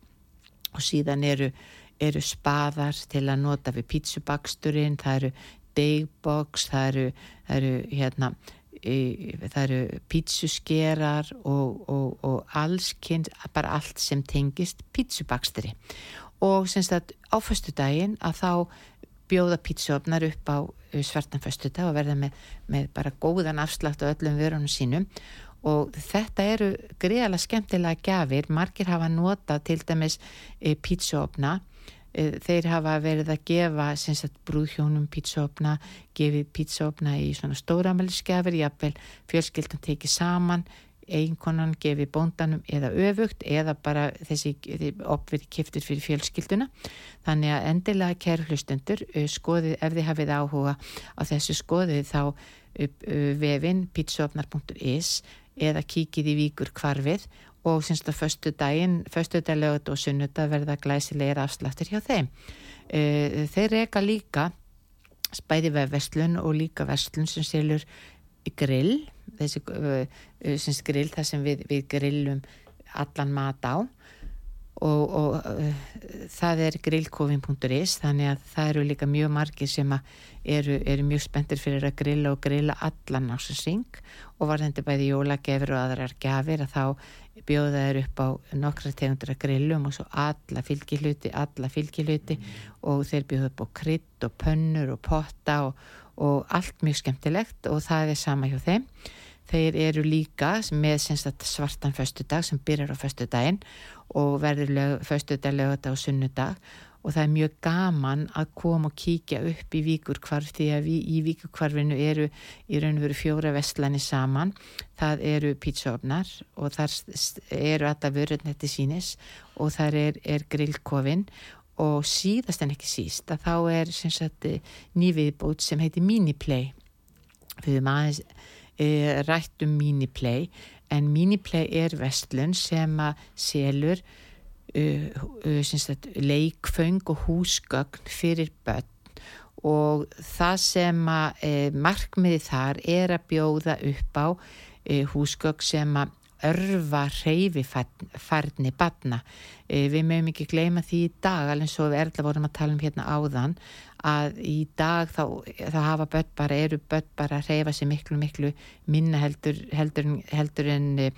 og síðan eru, eru spaðar til að nota við pítsubaksturinn, það eru daybox, það eru, það eru hérna það eru pítsuskerar og, og, og allskinn, bara allt sem tengist pítsubaksturi og semst að á förstu daginn að þá bjóða pítsuopnar upp á svartan förstu dag og verða með, með bara góðan afslátt á öllum vörunum sínum og þetta eru greiðalega skemmtilega gafir, margir hafa nota til dæmis e, pítsuopna e, þeir hafa verið að gefa sagt, brúðhjónum pítsuopna gefið pítsuopna í svona stóramælisgafir jafnvel fjölskyldan tekið saman einkonan gefið bóndanum eða öfugt eða bara þessi opverði kiftur fyrir fjölskylduna. Þannig að endilega kæru hlustundur skoðið ef þið hafið áhuga á þessu skoðið þá vefin pítsuopnar.is eða kíkið í víkur kvarfið og semst að förstu daginn, förstu daglögut og sunnudag verða glæsilegir afsláttir hjá þeim. Uh, þeir reyka líka spæði við vestlun og líka vestlun sem selur grill, þessi uh, semst grill þar sem við, við grillum allan mat á og, og uh, það er grillkofin.is þannig að það eru líka mjög margir sem eru, eru mjög spenntir fyrir að grilla og grilla allan ásasing og varðandi bæði jólagefir og aðrar gafir að þá bjóða þeir upp á nokkra tegundur að grillum og svo alla fylgihluti, alla fylgihluti og þeir bjóða upp á krydd og pönnur og potta og, og allt mjög skemmtilegt og það er sama hjá þeim þeir eru líka með svartan föstudag sem byrjar á föstudaginn og verður föstudag, lögadag og sunnudag. Og það er mjög gaman að koma og kíkja upp í víkurkvarf því að við, í víkurkvarfinu eru í raun og veru fjóra vestlani saman. Það eru pítsaofnar og þar eru alltaf vörðnetti sínis og þar er, er grillkofin og síðast en ekki síst að þá er nýviðbót sem heitir Miniplay. Við erum aðeins e, rætt um Miniplay en Miniplay er vestlun sem að selur uh, uh, leikföng og húsgögn fyrir börn og það sem að uh, markmiði þar er að bjóða upp á húsgögn sem að örfa reyfifarni batna. Við mögum ekki gleyma því í dag, alveg svo við erðla vorum að tala um hérna áðan, að í dag þá, þá hafa börn bara, eru börn bara að reyfa sér miklu, miklu minna heldur, heldur, heldur en uh,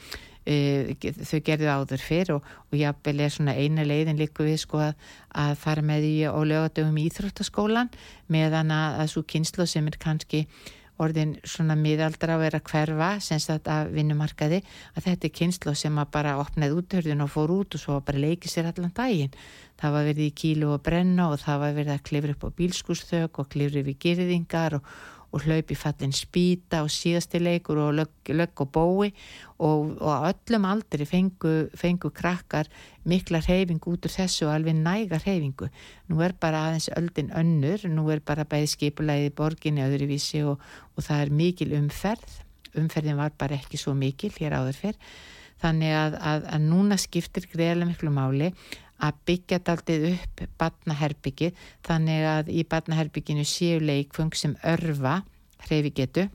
þau gerðu áður fyrr og, og jábel er svona eina leiðin líku við sko að, að fara með í og lögadöfum í Íþróttaskólan meðan að, að svo kynslu sem er kannski orðin svona miðaldra að vera hverfa semst að vinnumarkaði að þetta er kynslu sem að bara opnaði úthörðun og fór út og svo bara leikið sér allan daginn. Það var verið í kílu og brenna og það var verið að klifra upp á bílskúsþök og klifra við gerðingar og, og hlaupi fallin spýta og síðastileikur og lögg, lögg og bói og, og öllum aldri fengu, fengu krakkar mikla reyfing út úr þessu og alveg næga reyfingu. Nú er bara aðeins öldin önnur, nú er bara bæði skipulæði borginni öðruvísi og, og það er mikil umferð. Umferðin var bara ekki svo mikil hér áður fyrr. Þannig að, að, að núna skiptir greiðlega miklu máli að byggja daldið upp badnaherbyggi þannig að í badnaherbygginu séu leikfung sem örfa hreyfi getu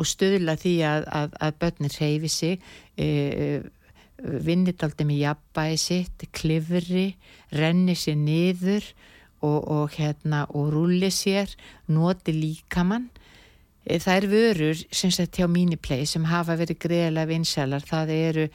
og stöðla því að, að, að börnir reyfi sig e, vinnit aldrei með jafnbæði sitt klifri, renni sér niður og, og hérna og rúli sér, noti líkamann. E, það er vörur sem sett hjá Miniplay sem hafa verið greiðlega vinsælar, það eru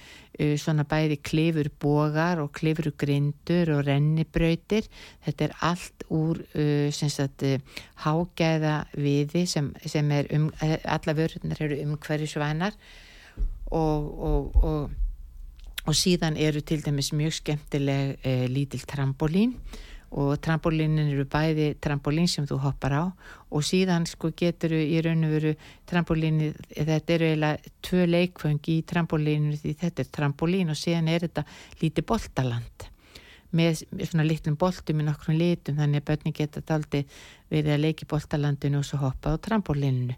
svona bæði klifur bogar og klifur grindur og rennibrautir. Þetta er allt úr uh, sagt uh, hágæða viði sem, sem er um, alla vörunar eru umhverjusvænar og, og, og og síðan eru til dæmis mjög skemmtileg eh, lítil trampolín og trampolínin eru bæði trampolín sem þú hoppar á og síðan sko getur í raun og veru trampolíni, þetta eru eiginlega tvö leikföng í trampolínu því þetta er trampolín og síðan er þetta lítið boltaland með svona litlum boltum í nokkrum litum þannig að börni geta daldi verið að leiki boltalandinu og svo hoppa á trampolíninu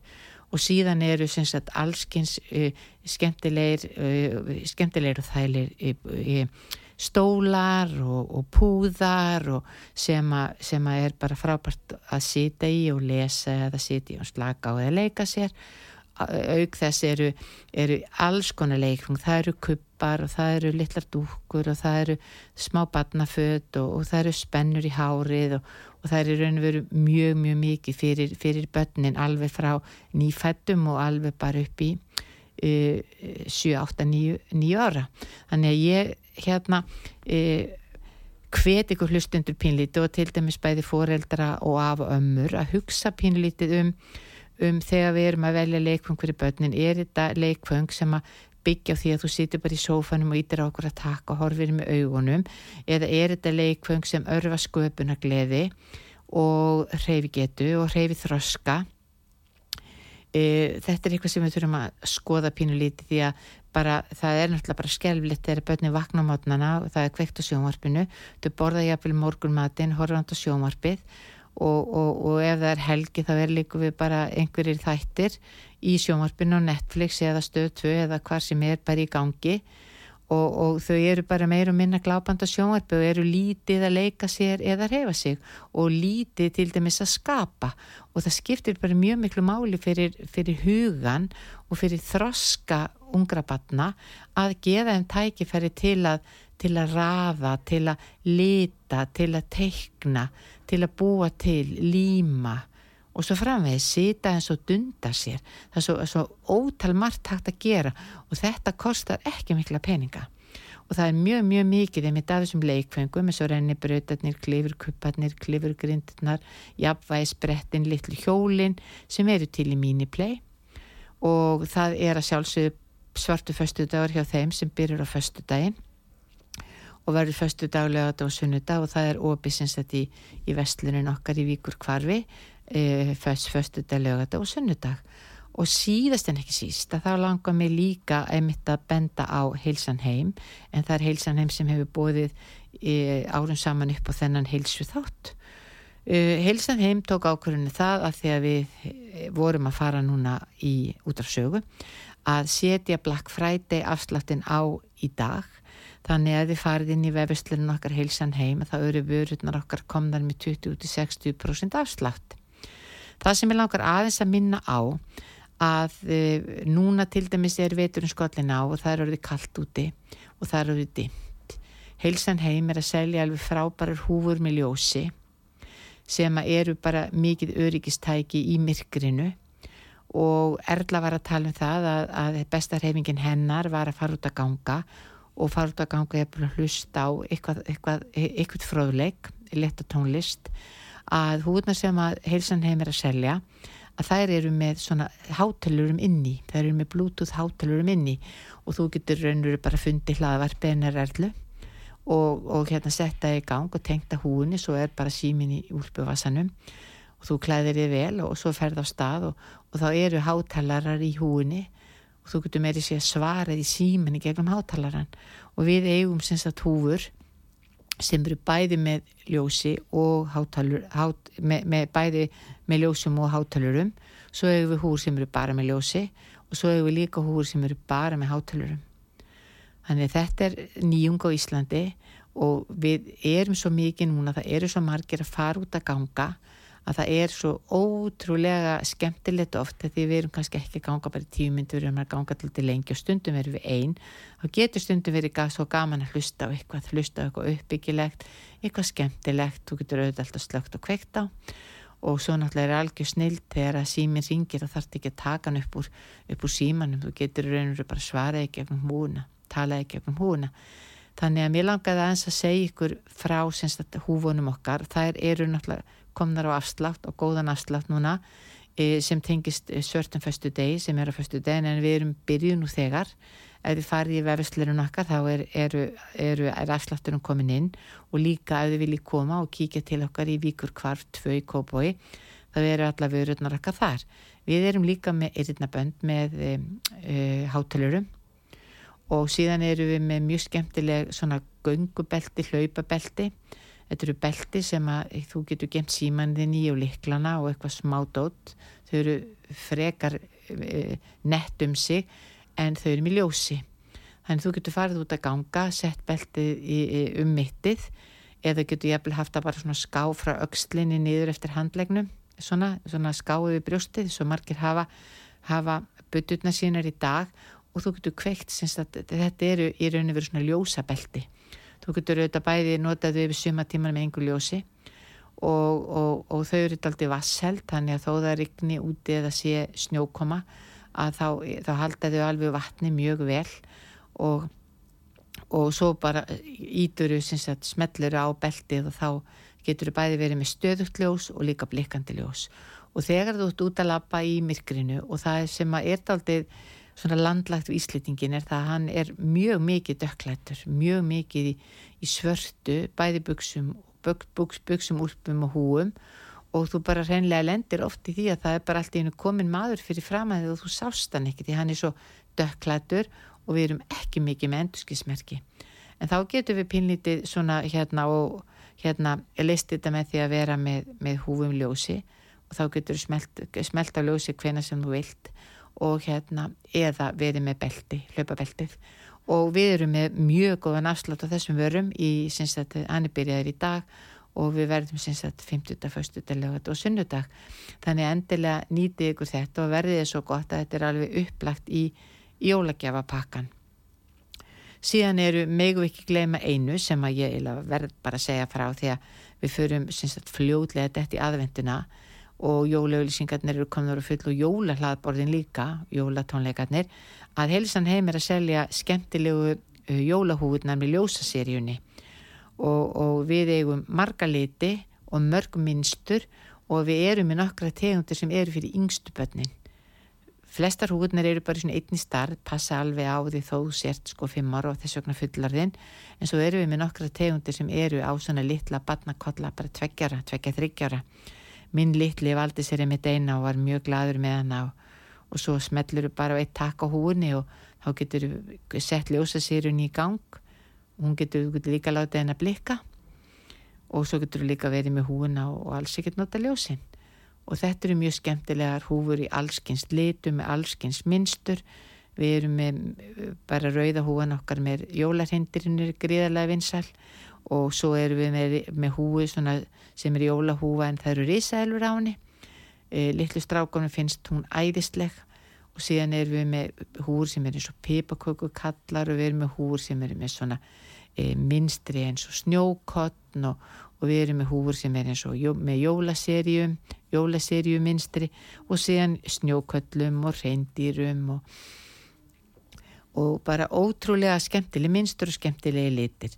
og síðan eru sagt, allskins uh, skemmtilegir uh, skemmtilegir og þægilegir uh, stólar og, og púðar og sem, a, sem að er bara frábært að sita í og lesa eða sita í og slaka á eða leika sér. Auk þess eru, eru alls konar leikfung, það eru kuppar og það eru litlar dúkur og það eru smá barnafödd og, og það eru spennur í hárið og, og það eru raun og veru mjög mjög mikið fyrir, fyrir börnin alveg frá nýfættum og alveg bara upp í uh, 7, 8, 9, 9 ára. Þannig að ég hérna uh, hvet ykkur hlustundur pínlítið og til dæmis bæði foreldra og af ömmur að hugsa pínlítið um, um þegar við erum að velja leikfung fyrir börnin, er þetta leikfung sem að byggja því að þú situr bara í sófanum og ítir á okkur að taka og horfir með augunum? Eða er þetta leikfung sem örfa sköpuna gleði og hreyfi getu og hreyfi þroska e, þetta er eitthvað sem við þurfum að skoða pínu lítið því að bara, það er náttúrulega bara skelvlitt þegar börni vakna á mótnana og það er kveikt á sjónvarpinu þau borða jáfnvel morgun matin, horfa á sjónvarpið og, og, og ef það er helgi þá er líku við bara einhverjir þættir í sjónvarpinu og Netflix eða stöð 2 eða hvað sem er bara í gangi. og, og þau eru bara meir og minna gláband á sjónvarpi og eru lítið að leika sér eða reyfa sig og lítið til dæmis að skapa. Og það skiptir bara mjög miklu máli fyrir, fyrir hugan og fyrir þroska ungra batna að geða þeim tækifæri til að, til að rafa, til að lita, til að teikna, til að búa til, líma og svo framvegið sita eins og dunda sér. Það er svo, svo ótal margt hægt að gera og þetta kostar ekki mikla peninga. Og það er mjög mjög mikið einmitt af þessum leikfengum eins og rennibrautarnir, klifurkupparnir, klifurgrindirnar jafnvægisbrettin, litlu hjólin sem eru til í míniplay. Og það er að sjálfsögðu svartu föstudagur hjá þeim sem byrjur á föstudaginn og verður föstudag, lögata og sunnudag og það er óbísins þetta í, í vestlunin okkar í Víkur kvarfi e, fyrst, fyrstudag, lögata og sunnudag. Og síðast en ekki síst að þá langar mig líka einmitt að benda á heilsan heim en það er heilsan heim sem hefur bóðið e, árum saman upp á þennan heilsu þátt e, heilsan heim tók ákvörðinu það að því að við vorum að fara núna í útrafsögu að setja Black Friday afsláttin á í dag. Þannig að við farið inn í vefistlunum okkar heilsan heim að það eru vörurnar okkar komðar með 20-60% afslátt Það sem ég langar aðeins að minna á að e, núna til dæmis er veturinn skollin á og það er orðið kallt úti og það er orðið dimt. Heilsan heim er að selja alveg frábærar húfur með ljósi sem eru bara mikið öryggistæki í myrkrinu og Erla var að tala um það að, að bestarhefingin hennar var að fara út að ganga og fara út að ganga bara hlusta á eitthvað, eitthvað, eitthvað fróðleik, leta tónlist að húðna sem að heilsan heim er að selja að þær eru með svona hátalurum inni, þær eru með bluetooth hátalurum inni og þú getur raunur bara fundið hlaðvarp einar erlu og, og hérna setja í gang og tengta húðinni, svo er bara símin í úlpuvasanum og þú klæðir þið vel og svo ferð á stað og, og þá eru hátalarar í húðinni og þú getur meiri sér svarað í síminni gegnum hátalaran og við eigum sem sagt húfur sem eru bæði með ljósi og hátalur, hát, með, með bæði með ljósum og hátalurum svo hefur við húr sem eru bara með ljósi og svo hefur við líka húr sem eru bara með hátalurum þannig þetta er nýjung á Íslandi og við erum svo mikið núna, það eru svo margir að fara út að ganga að það er svo ótrúlega skemmtilegt ofta því við erum kannski ekki að ganga bara í tíu myndur, við erum að ganga til lengi og stundum erum við einn þá getur stundum verið svo gaman að hlusta á eitthvað, hlusta á eitthvað uppbyggilegt eitthvað skemmtilegt, þú getur auðvitað alltaf slögt og kveikt á. Og svo náttúrulega er algjör snild þegar að símin ringir og þarf ekki að taka hann upp úr, úr símanum, þú getur raun og bara svaraði gegnum húna, talaði gegnum húna þannig að mér langaði að eins að segja ykkur frá húfunum okkar, þær eru náttúrulega komnar á afslátt og góðan afslátt núna e, sem tengist svörtum föstu degi sem er á föstu degin en við erum byrjuð nú þegar. Ef þið farið í vefslirun okkar þá er, eru, eru, er afsláttunum komin inn. Og líka ef þið viljið koma og kíkja til okkar í Víkur kvarf 2 í Kóboi þá eru alla vörurnar okkar þar. Við erum líka með eirinnabönd með e, e, hátalurum og síðan eru við með mjög skemmtileg svona göngubelti, hlaupabelti Þetta eru belti sem að þú getur gemt símanðin í og liklana og eitthvað smá dótt. Þau eru frekar e, nett um sig en þau eru með ljósi. Þannig þú getur farið út að ganga, sett beltið í, í, um mittið eða getur jæfnvel haft að bara svona ská frá aukslinni niður eftir handlegnum. Svona, svona skáðu við brjóstið svo margir hafa, hafa bytutna sínar í dag og þú getur kveikt sem þetta eru í rauninu verið svona ljósabelti þú getur auðvitað bæði notaðu yfir sumatíman með einhver ljósi og, og, og þau eru alltaf vassheld þannig að þó það ykni úti eða sé snjókoma að þá, þá halda þau alveg vatni mjög vel og, og svo bara ítur þau smellur á beltið og þá getur þau bæði verið með stöðugt ljós og líka blikkandi ljós. Og þegar þú ert út að lappa í myrkrinu og það sem að er aldrei svona landlagt við Íslitingin er það að hann er mjög mikið dökklættur, mjög mikið í, í svörtu, bæði buksum, buks, buksum, úlpum og húum. Og þú bara reynlega lendir oft í því að það er bara alltaf einu komin maður fyrir framæðið og þú sást hann ekki því hann er svo dökklættur og við erum ekki mikið með endurskismerki. En þá getur við pinlítið svona hérna og hérna leist þetta með því að vera með, með húfum ljósi. Og þá getur smelt, smelt á ljósi hvena sem þú vilt og hérna eða verið með belti, hlaupabeltið. Og við erum með mjög góðan afslátt á þessum vörum í sinnsætti annibyrjaðir í dag og við verðum sinnsætti 50. fyrstudag og sunnudag. Þannig endilega nýtið ykkur þetta og verðið er svo gott að þetta er alveg upplagt í jólagjafapakkan síðan eru megu ekki gleyma einu sem að ég verð bara að segja frá því að við förum sinnsætti fljóðlega þetta í aðvenduna og jólaauðlýsingarnir eru komður að fulla og jólahlaðborðin líka, jólatónleikarnir að Helsan heim er að selja skemmtilegu uh, jólahúðunar með ljósaseríunni. Og, og við eigum marga liti og mörg minnstur og við erum með nokkra tegundir sem eru fyrir yngstu börnin. Flestar húðunar eru bara í svona einni starf passa alveg á því þó sért sko fimm ára og þess vegna fullarðin en svo eru við með nokkra tegundir sem eru á svona litla barnakolla bara tveggjara, tveggja þryggjara minn litli valdi sér einmitt eina og var mjög gladur með hana og, og svo smellur bara eitt takk á húni og þá getur sett ljósasýrun í gang. Og hún getur, getur líka látið henn að blikka og svo getur líka verið með húna og alls ekkert nota ljósin. Og þetta eru mjög skemmtilegar húfur í allskins litu með allskins minnstur við erum með bara rauða húan okkar með jólarhindirinn er gríðarlega vinsal og svo erum við með, með húi sem er jólahúa en það eru risaðelur á henni. E, litlu strákonum finnst hún æðisleg. Og síðan erum við með húr sem er eins og pipakökukallar og við erum með húr sem er með svona e, minstri eins og snjókottn og, og við erum með húr sem er eins og jó, með jólaserjum jólaserju minstri og síðan snjóköllum og reyndýrum og, og bara ótrúlega skemmtileg minstur og skemmtilegi litir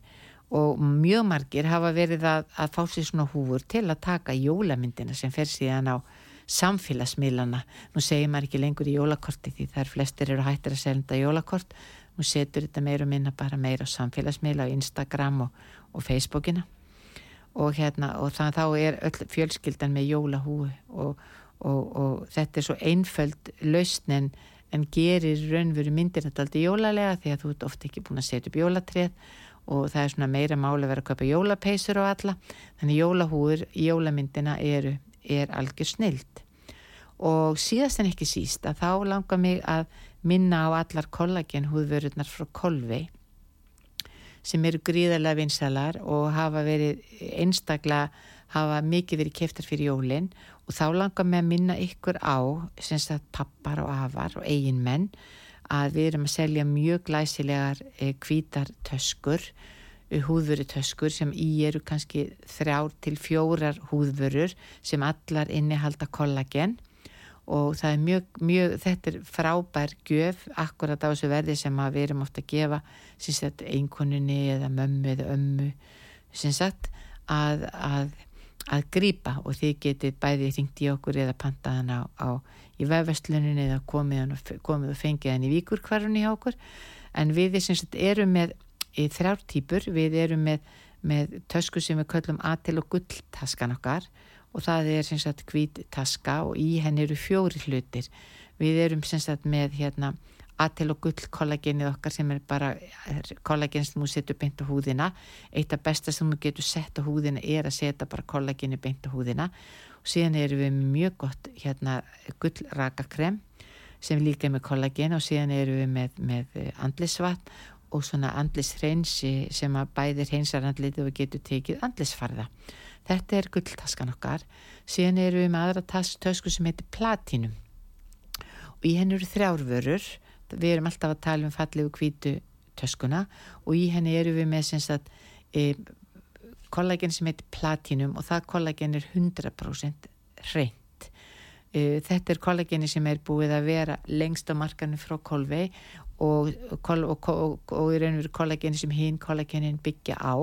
og mjög margir hafa verið að, að fá sér svona húfur til að taka jólamyndina sem fer síðan á samfélagsmiðlana. Nú segir maður ekki lengur í jólakorti því þar flestir eru hættir að selja jólakort. Nú setur þetta meira og minna bara meira á samfélagsmiðla á Instagram og, og Facebookina. Og, hérna, og þannig þá er öll fjölskyldan með jólahúi og, og þetta er svo einföld lausnin en gerir raunveru myndir þetta aldrei jólalega því að þú ert ofta ekki búin að setja upp jólatrið og það er svona meira máli að vera að köpa jólapeisur og alla. Þannig jólahúur í jólamyndina eru, er algjör snild og síðast en ekki síst að þá langar mig að minna á allar kollagenhúðvörurnar frá Kolvei sem eru gríðarlega vinsalar og hafa verið einstaklega hafa mikið verið keftar fyrir jólinn og þá langar með að minna ykkur á sem sagt pappar og afar og eigin menn að við erum að selja mjög glæsilegar kvítar töskur húðvöru töskur sem í eru kannski þrjár til fjórar húðvörur sem allar innihalda kollagen. Og það er mjög, mjög, þetta er frábær gjöf akkurat á þessu verði sem við erum ofta að gefa sagt, einkoninni eða mömmu eða ömmu sagt, að, að, að grýpa og þið getið bæði ringt í okkur eða pantaðan á, á í vefvestlunin eða komið, komið og fengið hann í víkurkvarunni hjá okkur. En við erum með þrjár týpur, við erum með, með tösku sem við köllum atil og gulltaskan okkar og það er sem sagt hvít taska og í henni eru fjóri hlutir. Við erum sem sagt með hérna aðtil og gull kollagenið okkar sem er bara kollagen sem þú setur beint á húðina. Eitt af besta sem þú getur sett á húðina er að setja bara kollagenið beint á húðina og síðan erum við mjög gott hérna gull rakakrem sem líka er með kollagen og síðan erum við með, með andlisvatn og svona andlishreinsi sem að bæðir hreinsar andlitið og getur tekið andlisfarða Þetta er gulltaskan okkar. Síðan eru við með aðra tösku sem heitir platinum og í henni eru þrjárvörur. Við erum alltaf að tala um fallegu kvítu töskuna og í henni eru við með sagt, e, kollagen sem heitir platinum og það kollagen er 100% reynd. E, þetta er kollageni sem er búið að vera lengst á markanum frá kolvei og, og, og, og í raun og veru kollageni sem hinn kollagenin byggja á.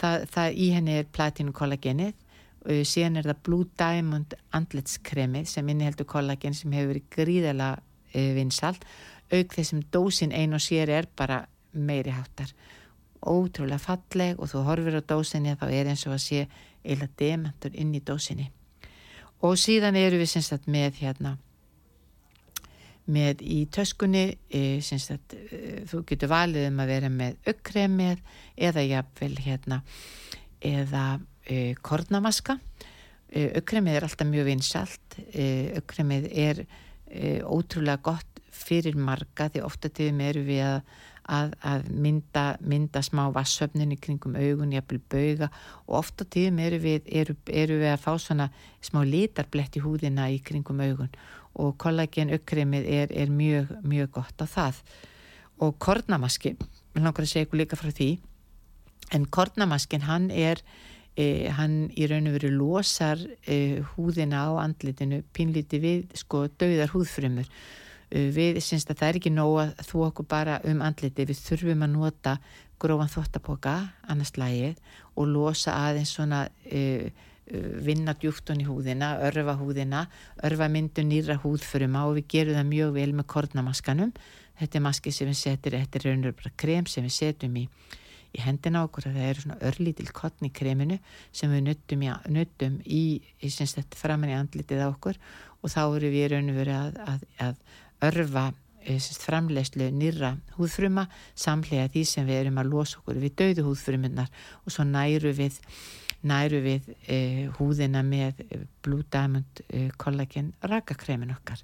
Það, það í henni er platinu kollagenið og síðan er það Blue Diamond andletskremið sem inniheldur kollagen sem hefur verið gríðala uh, vinsalt auk þessum dósin ein og sér er bara meiri háttar ótrúlega falleg og þú horfir á dósinni þá er eins og að sé eila demantur inn í dósinni. Og síðan eru við að með hérna með í töskunni e, að, e, þú getur valið um að vera með aukkremið eða jafnvel hérna eða e, kornamaska. E, aukkremið er alltaf mjög vinsalt e, aukkremið er e, ótrúlega gott fyrir marga því ofta tíðum eru við að, að, að mynda, mynda smá vassöfnin í kringum augun, jafnvel bauga. Og ofta tíðum eru við, eru, eru við að fá svona smá litarblett í húðina í kringum augun. Og kollagen aukkremið er, er mjög, mjög gott á það. Og kornamaski, við langar að segja ykkur líka frá því. En kornamaskin hann er eh, hann í raun og veru losar eh, húðina á andlitinu pínlíti við sko dauðar húðfrömmur eh, við syns að það er ekki nóg að þú okkur bara um andliti við þurfum að nota grófan þottapoka annars lægið og losa aðeins svona vinna djúftun í húðina, örfa húðina, örfa myndu nýra húðföruma og við gerum það mjög vel með kornamaskanum. Þetta er maski sem við setjum, þetta er raunir bara krem sem við setjum í, í hendina okkur. Og það eru svona örlítil kottn í kreminu sem við nuttum í, nuttum í, í þetta framann í andlitið okkur. Og þá eru við raunir verið að, að, að örfa eh, framlegslu nýra húðfruma samlega því sem við erum að losa okkur við dauðu húðfrumunnar og svo næru við næru við eh, húðina með Blue Diamond eh, kollagen rakakremin okkar.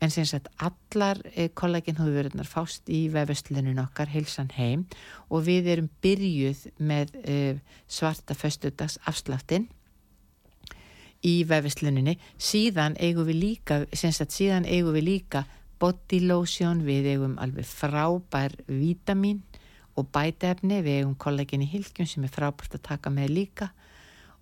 En sem sagt allar eh, kollagen húðvörunar fást í vefustlunum okkar heilsan heim. Og við erum byrjuð með eh, svarta föstudags afsláttinn í vefustluninni síðan eigum við líka síðan eigum við líka body lotion, við eigum alveg frábær vítamin og bætefni, við eigum kollagin í hilkjum sem er frábært að taka með líka.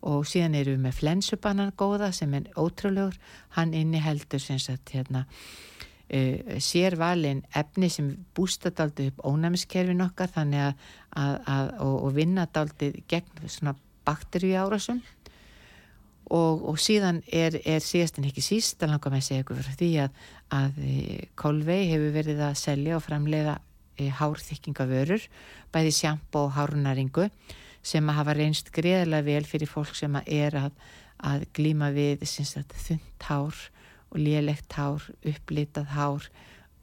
Og síðan eru við með flensubannan góða sem er ótrúlegur, hann inni heldur sem sagt hérna uh, sér valin efni sem bústa daldi upp ónæmiskerfin okkar þannig að, að, að og, og vinna daldi gegn svona bakteríu árásum og, og síðan er, er síðast en ekki síst að langa með að segja ykkur fyrir því að, að Kolvei hefur verið að selja og framleiða e, hárþykkingavörur bæði sjampo og hárnaringu sem að hafa reynst greiðilega vel fyrir fólk sem að er að, að glíma við þund hár og lélegt hár, upplitað hár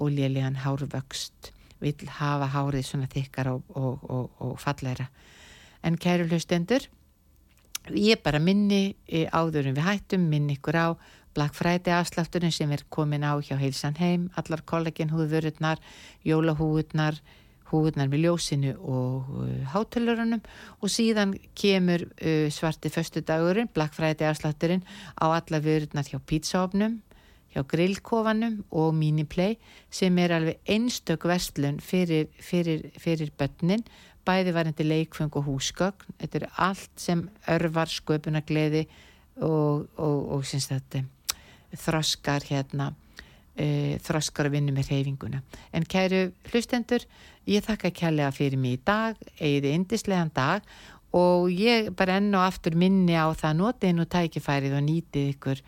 og lélegan hárvöxt. Vil hafa hárið svona þykkar og, og, og falleira en kæru hlustendur ég bara minni e, áðurum við hættum, minni ykkur á Black Friday afslátturinn sem er komin á hjá heilsan heim, allar kollegin húðvörurnar, jólahúðurnar húðnar með ljósinu og uh, hátölurunum. Og síðan kemur uh, svarti föstudagurinn, Black Friday afslátturinn á alla vörurnar hjá pítsaofnum, hjá grillkofanum og miniplay sem er alveg einstök verslun fyrir, fyrir, fyrir börnin, bæði varandi leikfeng og húsgögn, þetta er allt sem örvar sköpunagleði og, og, og þetta þroskar hérna e, þroskar að vinna með reyfinguna. En kæru hlustendur, ég þakka kærlega fyrir mig í dag, eigið indislegan dag og ég bara enn og aftur minni á það notið nú tækifærið og nýtið ykkur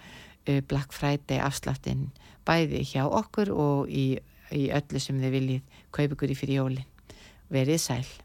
e, Black Friday afsláttinn bæði hjá okkur og í, í öllu sem þið viljið kaupa ykkur í fyrir jólinn. Verið sæl.